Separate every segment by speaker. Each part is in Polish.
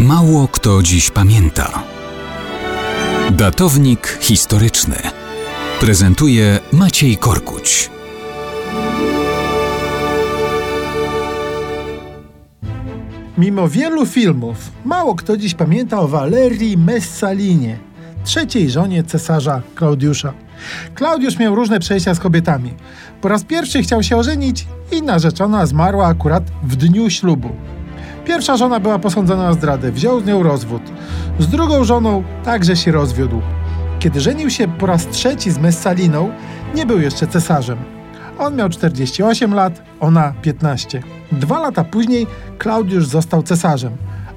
Speaker 1: Mało kto dziś pamięta. Datownik historyczny prezentuje Maciej Korkuć.
Speaker 2: Mimo wielu filmów, mało kto dziś pamięta o Valerii Messalinie, trzeciej żonie cesarza Klaudiusza. Klaudiusz miał różne przejścia z kobietami. Po raz pierwszy chciał się ożenić i narzeczona zmarła akurat w dniu ślubu. Pierwsza żona była posądzona o zdradę, wziął z nią rozwód. Z drugą żoną także się rozwiódł. Kiedy żenił się po raz trzeci z Messaliną, nie był jeszcze cesarzem. On miał 48 lat, ona 15. Dwa lata później Klaudiusz został cesarzem.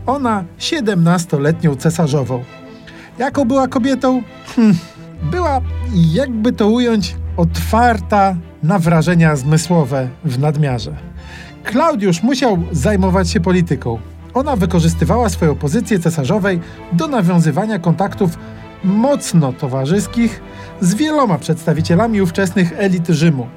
Speaker 2: Ona 17-letnią cesarzową. Jaką była kobietą? Hm, była, jakby to ująć, otwarta na wrażenia zmysłowe w nadmiarze. Klaudiusz musiał zajmować się polityką. Ona wykorzystywała swoją pozycję cesarzowej do nawiązywania kontaktów mocno towarzyskich z wieloma przedstawicielami ówczesnych elit Rzymu.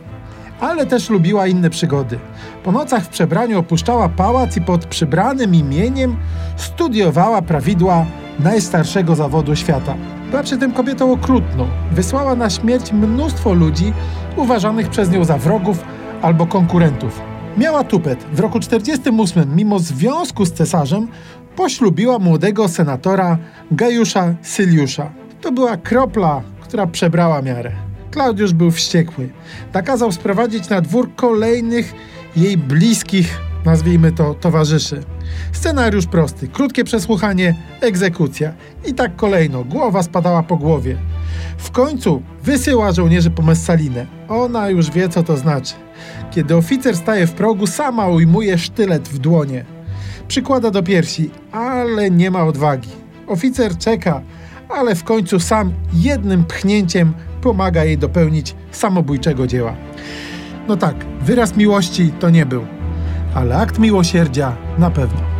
Speaker 2: Ale też lubiła inne przygody. Po nocach w przebraniu opuszczała pałac i pod przybranym imieniem studiowała prawidła najstarszego zawodu świata. Była przy tym kobietą okrutną. Wysłała na śmierć mnóstwo ludzi uważanych przez nią za wrogów albo konkurentów. Miała tupet. W roku 48, mimo związku z cesarzem, poślubiła młodego senatora Gajusza Syliusza. To była kropla, która przebrała miarę. Klaudiusz był wściekły. Nakazał sprowadzić na dwór kolejnych jej bliskich, nazwijmy to, towarzyszy. Scenariusz prosty, krótkie przesłuchanie, egzekucja. I tak kolejno, głowa spadała po głowie. W końcu wysyła żołnierzy po Messalinę. Ona już wie, co to znaczy. Kiedy oficer staje w progu, sama ujmuje sztylet w dłonie. Przykłada do piersi, ale nie ma odwagi. Oficer czeka, ale w końcu sam jednym pchnięciem pomaga jej dopełnić samobójczego dzieła. No tak, wyraz miłości to nie był, ale akt miłosierdzia na pewno.